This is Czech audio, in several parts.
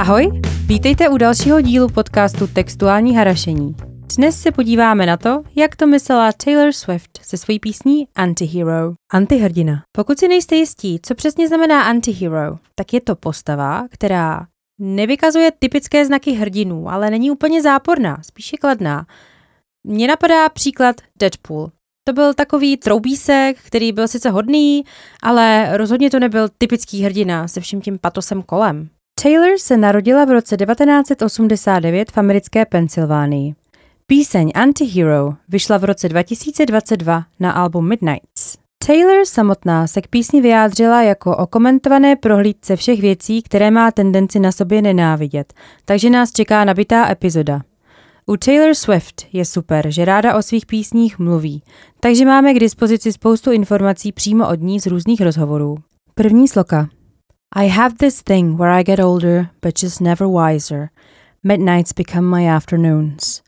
Ahoj, vítejte u dalšího dílu podcastu Textuální harašení. Dnes se podíváme na to, jak to myslela Taylor Swift se svojí písní Antihero. Antihrdina. Pokud si nejste jistí, co přesně znamená antihero, tak je to postava, která nevykazuje typické znaky hrdinů, ale není úplně záporná, spíše kladná. Mně napadá příklad Deadpool. To byl takový troubísek, který byl sice hodný, ale rozhodně to nebyl typický hrdina se vším tím patosem kolem. Taylor se narodila v roce 1989 v americké Pensylvánii. Píseň Antihero vyšla v roce 2022 na album Midnights. Taylor samotná se k písni vyjádřila jako o komentované prohlídce všech věcí, které má tendenci na sobě nenávidět, takže nás čeká nabitá epizoda. U Taylor Swift je super, že ráda o svých písních mluví, takže máme k dispozici spoustu informací přímo od ní z různých rozhovorů. První sloka. I have this thing where I get older, but just never wiser. Midnights become my afternoons.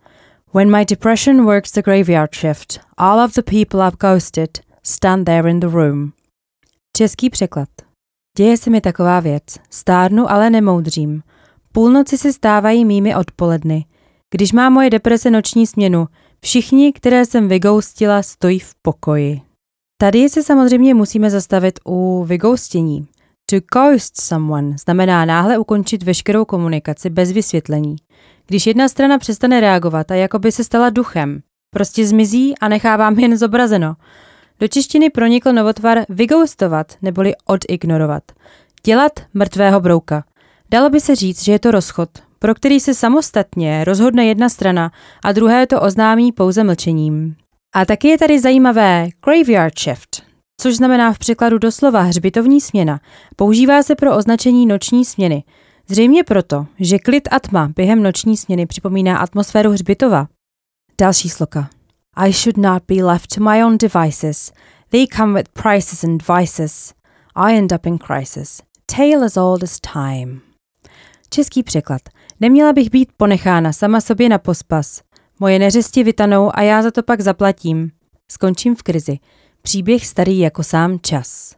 When my depression works the graveyard shift, all of the people I've ghosted stand there in the room. Český překlad. Děje se mi taková věc. Stárnu, ale nemoudřím. Půlnoci se stávají mými odpoledny. Když má moje deprese noční směnu, všichni, které jsem vygoustila, stojí v pokoji. Tady se samozřejmě musíme zastavit u vygoustění. To ghost someone znamená náhle ukončit veškerou komunikaci bez vysvětlení. Když jedna strana přestane reagovat a jako by se stala duchem, prostě zmizí a nechávám jen zobrazeno. Do češtiny pronikl novotvar vygoustovat neboli odignorovat. Dělat mrtvého brouka. Dalo by se říct, že je to rozchod, pro který se samostatně rozhodne jedna strana a druhé to oznámí pouze mlčením. A taky je tady zajímavé graveyard shift, což znamená v překladu doslova hřbitovní směna. Používá se pro označení noční směny. Zřejmě proto, že klid a tma během noční směny připomíná atmosféru hřbitova. Další sloka. I should not be left to my own devices. They come with prices and vices. I end up in crisis. Tale as old as time. Český překlad. Neměla bych být ponechána sama sobě na pospas. Moje neřesti vytanou a já za to pak zaplatím. Skončím v krizi. Příběh starý jako sám čas.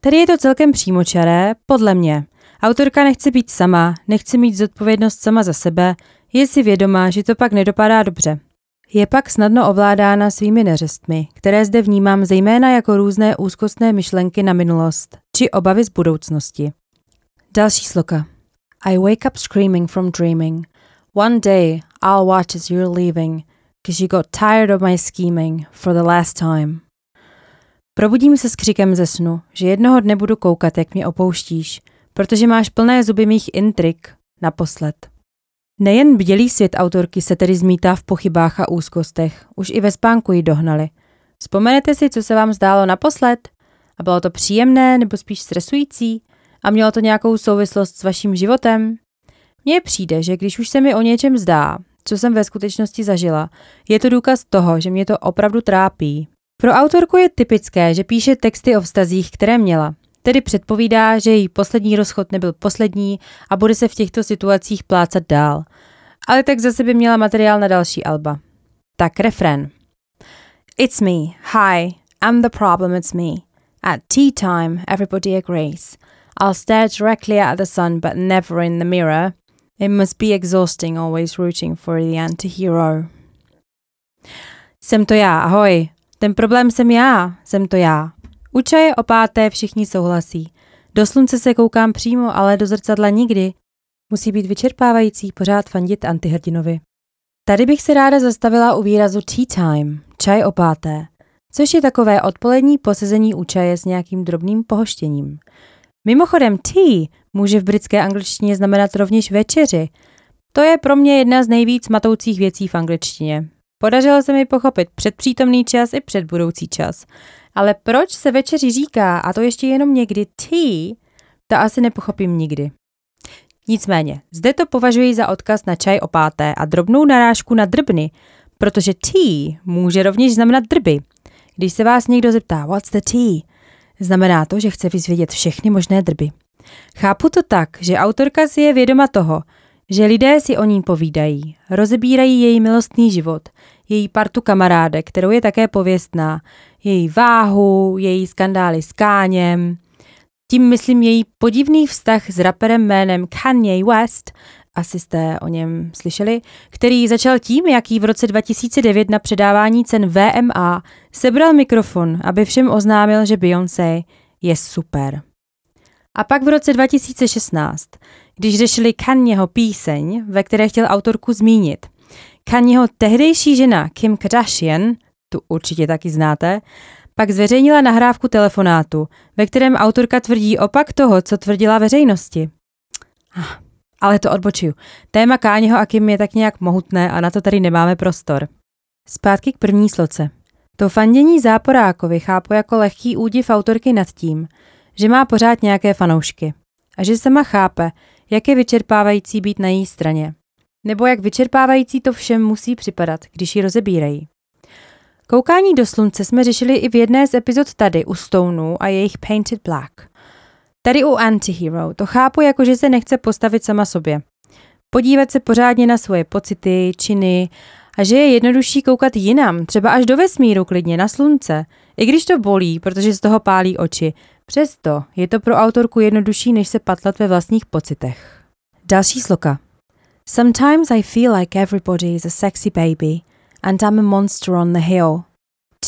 Tady je to celkem přímočaré, podle mě. Autorka nechce být sama, nechce mít zodpovědnost sama za sebe, je si vědomá, že to pak nedopadá dobře. Je pak snadno ovládána svými neřestmi, které zde vnímám zejména jako různé úzkostné myšlenky na minulost či obavy z budoucnosti. Další sloka. I wake up screaming from dreaming. One day I'll watch as you're leaving, cause you got tired of my scheming for the last time. Probudím se s křikem ze snu, že jednoho dne budu koukat, jak mě opouštíš, protože máš plné zuby mých intrik naposled. Nejen bdělý svět autorky se tedy zmítá v pochybách a úzkostech, už i ve spánku ji dohnali. Vzpomenete si, co se vám zdálo naposled? A bylo to příjemné nebo spíš stresující? A mělo to nějakou souvislost s vaším životem? Mně přijde, že když už se mi o něčem zdá, co jsem ve skutečnosti zažila, je to důkaz toho, že mě to opravdu trápí. Pro autorku je typické, že píše texty o vztazích, které měla. Tedy předpovídá, že její poslední rozchod nebyl poslední a bude se v těchto situacích plácat dál. Ale tak zase by měla materiál na další alba. Tak refrén. It's me. Hi. I'm the problem, it's me. At tea time, everybody agrees. I'll stare directly at the sun, but never in the mirror. It must be exhausting always rooting for the anti-hero. Jsem to já, ahoj. Ten problém jsem já, jsem to já. U čaje o páté všichni souhlasí. Do slunce se koukám přímo, ale do zrcadla nikdy. Musí být vyčerpávající pořád fandit antihrdinovi. Tady bych se ráda zastavila u výrazu tea time, čaj o páté, což je takové odpolední posezení u čaje s nějakým drobným pohoštěním. Mimochodem tea může v britské angličtině znamenat rovněž večeři. To je pro mě jedna z nejvíc matoucích věcí v angličtině. Podařilo se mi pochopit předpřítomný čas i předbudoucí čas. Ale proč se večeři říká, a to ještě jenom někdy tea, to asi nepochopím nikdy. Nicméně, zde to považuji za odkaz na čaj o páté a drobnou narážku na drbny, protože tea může rovněž znamenat drby. Když se vás někdo zeptá, what's the tea, znamená to, že chce vyzvědět všechny možné drby. Chápu to tak, že autorka si je vědoma toho, že lidé si o ní povídají, rozebírají její milostný život, její partu kamarádek, kterou je také pověstná, její váhu, její skandály s káněm. Tím myslím její podivný vztah s raperem jménem Kanye West, asi jste o něm slyšeli, který začal tím, jaký v roce 2009 na předávání cen VMA sebral mikrofon, aby všem oznámil, že Beyoncé je super. A pak v roce 2016, když řešili Kanyeho píseň, ve které chtěl autorku zmínit, Kanyeho tehdejší žena Kim Kardashian, tu určitě taky znáte, pak zveřejnila nahrávku telefonátu, ve kterém autorka tvrdí opak toho, co tvrdila veřejnosti. Ah, ale to odbočuju. Téma Káněho a Kim je tak nějak mohutné a na to tady nemáme prostor. Zpátky k první sloce. To fandění záporákovi chápu jako lehký údiv autorky nad tím, že má pořád nějaké fanoušky a že sama chápe, jak je vyčerpávající být na její straně. Nebo jak vyčerpávající to všem musí připadat, když ji rozebírají. Koukání do slunce jsme řešili i v jedné z epizod tady u Stoneu a jejich Painted Black. Tady u Antihero to chápu jako, že se nechce postavit sama sobě. Podívat se pořádně na svoje pocity, činy a že je jednodušší koukat jinam, třeba až do vesmíru klidně, na slunce. I když to bolí, protože z toho pálí oči. Přesto je to pro autorku jednodušší, než se patlat ve vlastních pocitech. Další sloka. Sometimes I feel like everybody is a sexy baby and I'm a monster on the hill.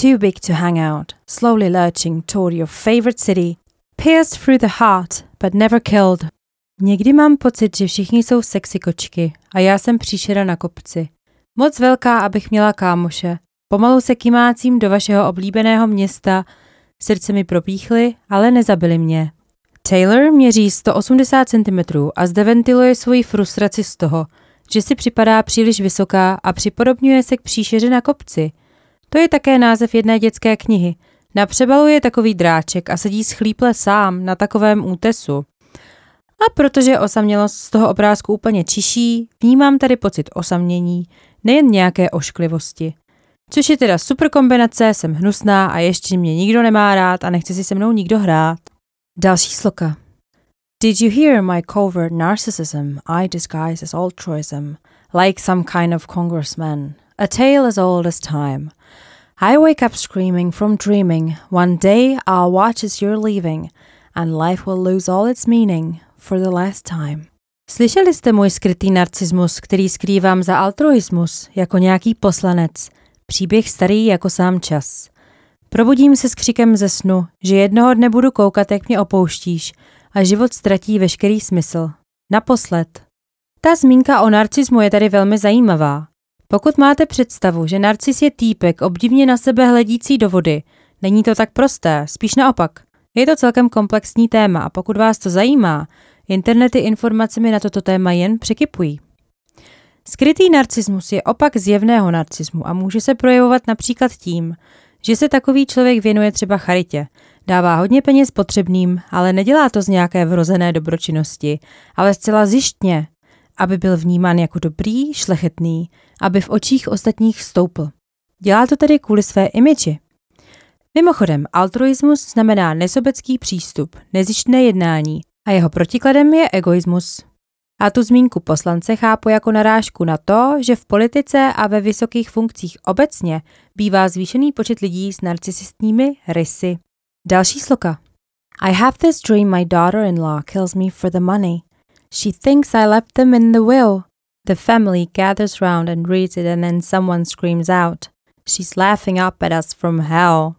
Too big to hang out, slowly lurching toward your favorite city, pierced through the heart, but never killed. Někdy mám pocit, že všichni jsou sexy kočky a já jsem příšera na kopci. Moc velká, abych měla kámoše. Pomalu se kymácím do vašeho oblíbeného města, srdce mi propíchly, ale nezabili mě. Taylor měří 180 cm a zde ventiluje svoji frustraci z toho, že si připadá příliš vysoká a připodobňuje se k příšeře na kopci. To je také název jedné dětské knihy. Na přebalu je takový dráček a sedí schlíple sám na takovém útesu. A protože osamělost z toho obrázku úplně čiší, vnímám tady pocit osamění, nejen nějaké ošklivosti. Což je teda super kombinace, jsem hnusná a ještě mě nikdo nemá rád a nechce si se mnou nikdo hrát. Další sloka. Did you hear my covert narcissism I disguise as altruism, like some kind of congressman, a tale as old as time? I wake up screaming from dreaming. One day I'll watch as you're leaving, and life will lose all its meaning for the last time. Slyšeli jste můj skrytý narcismus, který skrývám za altruismus, jako nějaký poslanec. Příběh starý jako sám čas. Probudím se s křikem ze snu, že jednoho dne budu koukat, jak mě opouštíš a život ztratí veškerý smysl. Naposled. Ta zmínka o narcismu je tady velmi zajímavá. Pokud máte představu, že narcis je týpek obdivně na sebe hledící do vody, není to tak prosté, spíš naopak. Je to celkem komplexní téma a pokud vás to zajímá, internety informacemi na toto téma jen překypují. Skrytý narcismus je opak zjevného narcismu a může se projevovat například tím, že se takový člověk věnuje třeba charitě, dává hodně peněz potřebným, ale nedělá to z nějaké vrozené dobročinnosti, ale zcela zjištně, aby byl vnímán jako dobrý, šlechetný, aby v očích ostatních stoupl. Dělá to tedy kvůli své imidži. Mimochodem, altruismus znamená nesobecký přístup, nezištné jednání a jeho protikladem je egoismus. A tu zmínku poslance chápu jako narážku na to, že v politice a ve vysokých funkcích obecně bývá zvýšený počet lidí s narcisistními rysy. Další sloka. I have this dream my daughter-in-law kills me for the money. She thinks I left them in the will. The family gathers round and reads it and then someone screams out. She's laughing up at us from hell.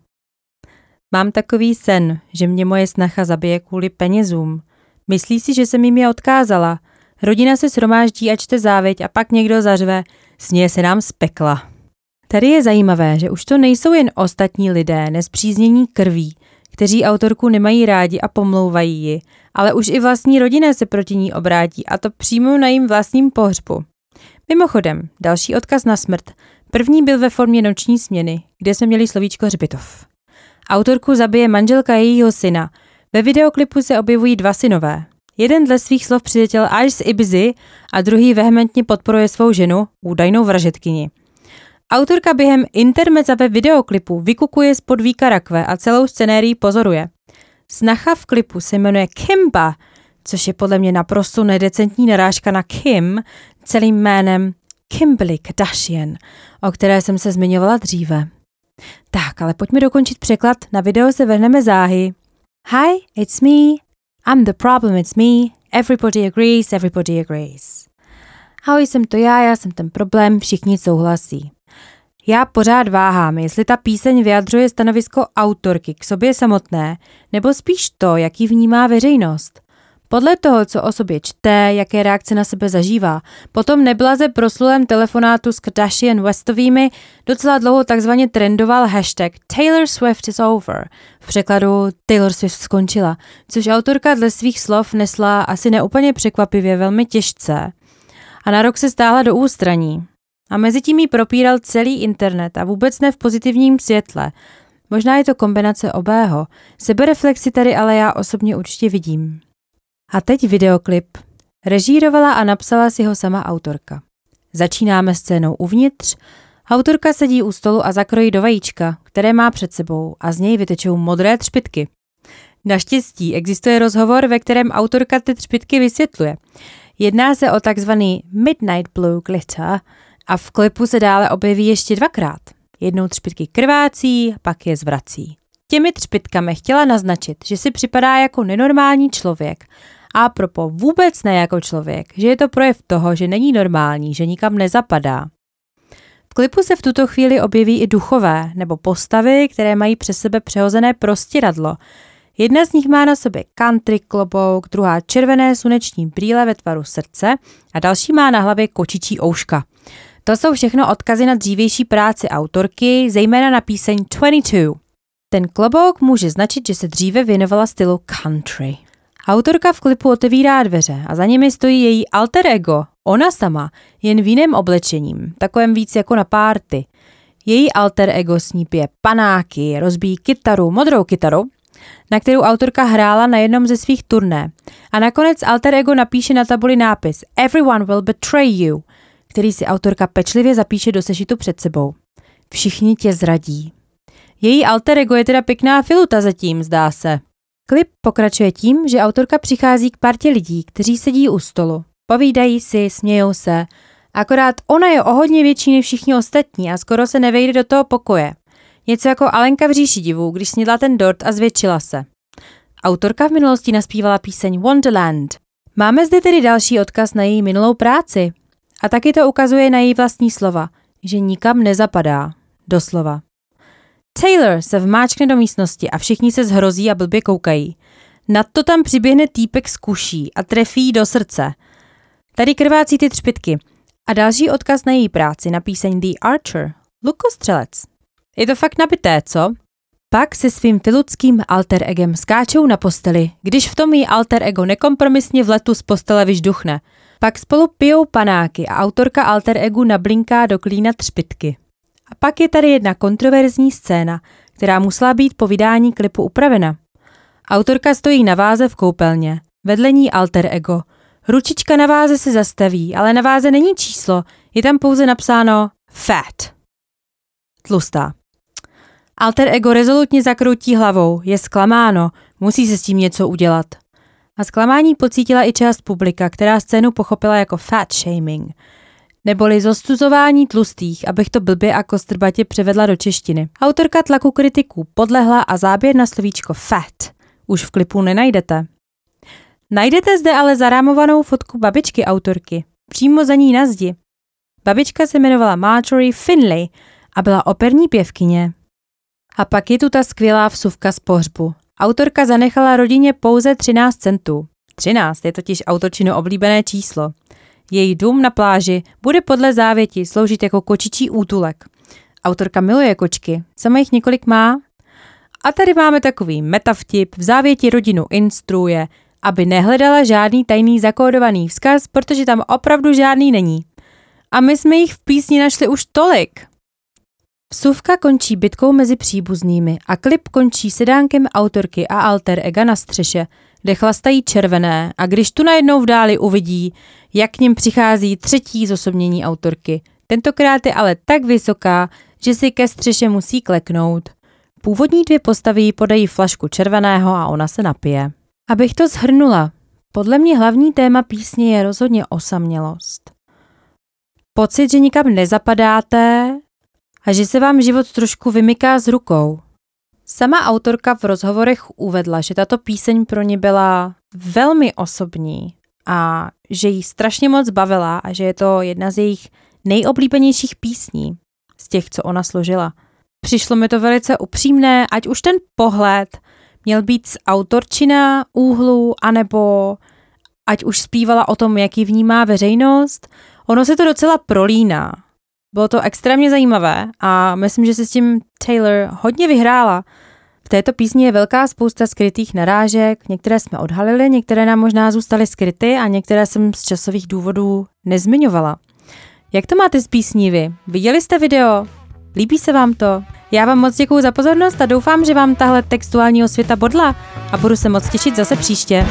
Mám takový sen, že mě moje snacha zabije kvůli penězům. Myslí si, že jsem jim je odkázala. Rodina se shromáždí a čte závěť a pak někdo zařve, sněje se nám z pekla. Tady je zajímavé, že už to nejsou jen ostatní lidé, nespříznění krví, kteří autorku nemají rádi a pomlouvají ji, ale už i vlastní rodina se proti ní obrátí a to přímo na jím vlastním pohřbu. Mimochodem, další odkaz na smrt. První byl ve formě noční směny, kde jsme měli slovíčko hřbitov. Autorku zabije manželka jejího syna. Ve videoklipu se objevují dva synové. Jeden dle svých slov přiletěl až z Ibizy a druhý vehementně podporuje svou ženu, údajnou vražetkyni. Autorka během intermeza ve videoklipu vykukuje z podvíka rakve a celou scenérii pozoruje. Snacha v klipu se jmenuje Kimba, což je podle mě naprosto nedecentní narážka na Kim, celým jménem Kimberly Kardashian, o které jsem se zmiňovala dříve. Tak, ale pojďme dokončit překlad, na video se vrhneme záhy. Hi, it's me, I'm the problem, it's me. Everybody agrees, everybody agrees. Ahoj, jsem to já, já jsem ten problém, všichni souhlasí. Já pořád váhám, jestli ta píseň vyjadřuje stanovisko autorky k sobě samotné, nebo spíš to, jaký vnímá veřejnost. Podle toho, co o sobě čte, jaké reakce na sebe zažívá, potom neblaze proslulém telefonátu s Kardashian Westovými docela dlouho takzvaně trendoval hashtag Taylor Swift is over. V překladu Taylor Swift skončila, což autorka dle svých slov nesla asi neúplně překvapivě velmi těžce. A na rok se stála do ústraní. A mezi tím jí propíral celý internet a vůbec ne v pozitivním světle. Možná je to kombinace obého. Sebereflexi tady ale já osobně určitě vidím. A teď videoklip. Režírovala a napsala si ho sama autorka. Začínáme scénou uvnitř. Autorka sedí u stolu a zakrojí do vajíčka, které má před sebou a z něj vytečou modré třpitky. Naštěstí existuje rozhovor, ve kterém autorka ty třpitky vysvětluje. Jedná se o takzvaný Midnight Blue Glitter a v klipu se dále objeví ještě dvakrát. Jednou třpitky krvácí, pak je zvrací. Těmi třpitkami chtěla naznačit, že si připadá jako nenormální člověk a propo vůbec ne jako člověk, že je to projev toho, že není normální, že nikam nezapadá. V klipu se v tuto chvíli objeví i duchové nebo postavy, které mají přes sebe přehozené prostěradlo. Jedna z nich má na sobě country klobouk, druhá červené sluneční brýle ve tvaru srdce a další má na hlavě kočičí ouška. To jsou všechno odkazy na dřívější práci autorky, zejména na píseň 22. Ten klobouk může značit, že se dříve věnovala stylu country. Autorka v klipu otevírá dveře a za nimi stojí její alter ego, ona sama, jen v jiném oblečením, takovém víc jako na párty. Její alter ego s ní pije panáky, rozbíjí kytaru, modrou kytaru, na kterou autorka hrála na jednom ze svých turné. A nakonec alter ego napíše na tabuli nápis Everyone will betray you, který si autorka pečlivě zapíše do sešitu před sebou. Všichni tě zradí. Její alter ego je teda pěkná filuta zatím, zdá se. Klip pokračuje tím, že autorka přichází k partě lidí, kteří sedí u stolu. Povídají si, smějou se, akorát ona je o hodně větší než všichni ostatní a skoro se nevejde do toho pokoje. Něco jako Alenka v říši divů, když snědla ten dort a zvětšila se. Autorka v minulosti naspívala píseň Wonderland. Máme zde tedy další odkaz na její minulou práci. A taky to ukazuje na její vlastní slova, že nikam nezapadá. Doslova. Taylor se vmáčkne do místnosti a všichni se zhrozí a blbě koukají. Nadto tam přiběhne týpek z kuší a trefí do srdce. Tady krvácí ty třpitky. A další odkaz na její práci na píseň The Archer, lukostřelec. Je to fakt nabité, co? Pak se svým filudským alter egem skáčou na posteli, když v tom jí alter ego nekompromisně v letu z postele vyžduchne. Pak spolu pijou panáky a autorka alter egu nablinká do klína třpitky. A pak je tady jedna kontroverzní scéna, která musela být po vydání klipu upravena. Autorka stojí na váze v koupelně, vedle ní alter ego. Ručička na váze se zastaví, ale na váze není číslo, je tam pouze napsáno fat. Tlustá. Alter ego rezolutně zakroutí hlavou, je zklamáno, musí se s tím něco udělat. A zklamání pocítila i část publika, která scénu pochopila jako fat shaming – neboli zostuzování tlustých, abych to blbě a kostrbatě převedla do češtiny. Autorka tlaku kritiků podlehla a záběr na slovíčko fat už v klipu nenajdete. Najdete zde ale zarámovanou fotku babičky autorky, přímo za ní na zdi. Babička se jmenovala Marjorie Finlay a byla operní pěvkyně. A pak je tu ta skvělá vsuvka z pohřbu. Autorka zanechala rodině pouze 13 centů. 13 je totiž autorčino oblíbené číslo. Její dům na pláži bude podle závěti sloužit jako kočičí útulek. Autorka miluje kočky, sama jich několik má. A tady máme takový metavtip, v závěti rodinu instruuje, aby nehledala žádný tajný zakódovaný vzkaz, protože tam opravdu žádný není. A my jsme jich v písni našli už tolik. Vsuvka končí bitkou mezi příbuznými a klip končí sedánkem autorky a alter ega na střeše, kde chlastají červené a když tu najednou v dáli uvidí, jak k ním přichází třetí zosobnění autorky. Tentokrát je ale tak vysoká, že si ke střeše musí kleknout. Původní dvě postavy podají flašku červeného a ona se napije. Abych to zhrnula, podle mě hlavní téma písně je rozhodně osamělost. Pocit, že nikam nezapadáte a že se vám život trošku vymyká z rukou. Sama autorka v rozhovorech uvedla, že tato píseň pro ně byla velmi osobní a že jí strašně moc bavila a že je to jedna z jejich nejoblíbenějších písní z těch, co ona složila. Přišlo mi to velice upřímné, ať už ten pohled měl být z autorčina úhlu, anebo ať už zpívala o tom, jak ji vnímá veřejnost, ono se to docela prolíná. Bylo to extrémně zajímavé a myslím, že si s tím Taylor hodně vyhrála. V této písni je velká spousta skrytých narážek, některé jsme odhalili, některé nám možná zůstaly skryty a některé jsem z časových důvodů nezmiňovala. Jak to máte s písní vy? Viděli jste video? Líbí se vám to? Já vám moc děkuji za pozornost a doufám, že vám tahle textuální osvěta bodla a budu se moc těšit zase příště.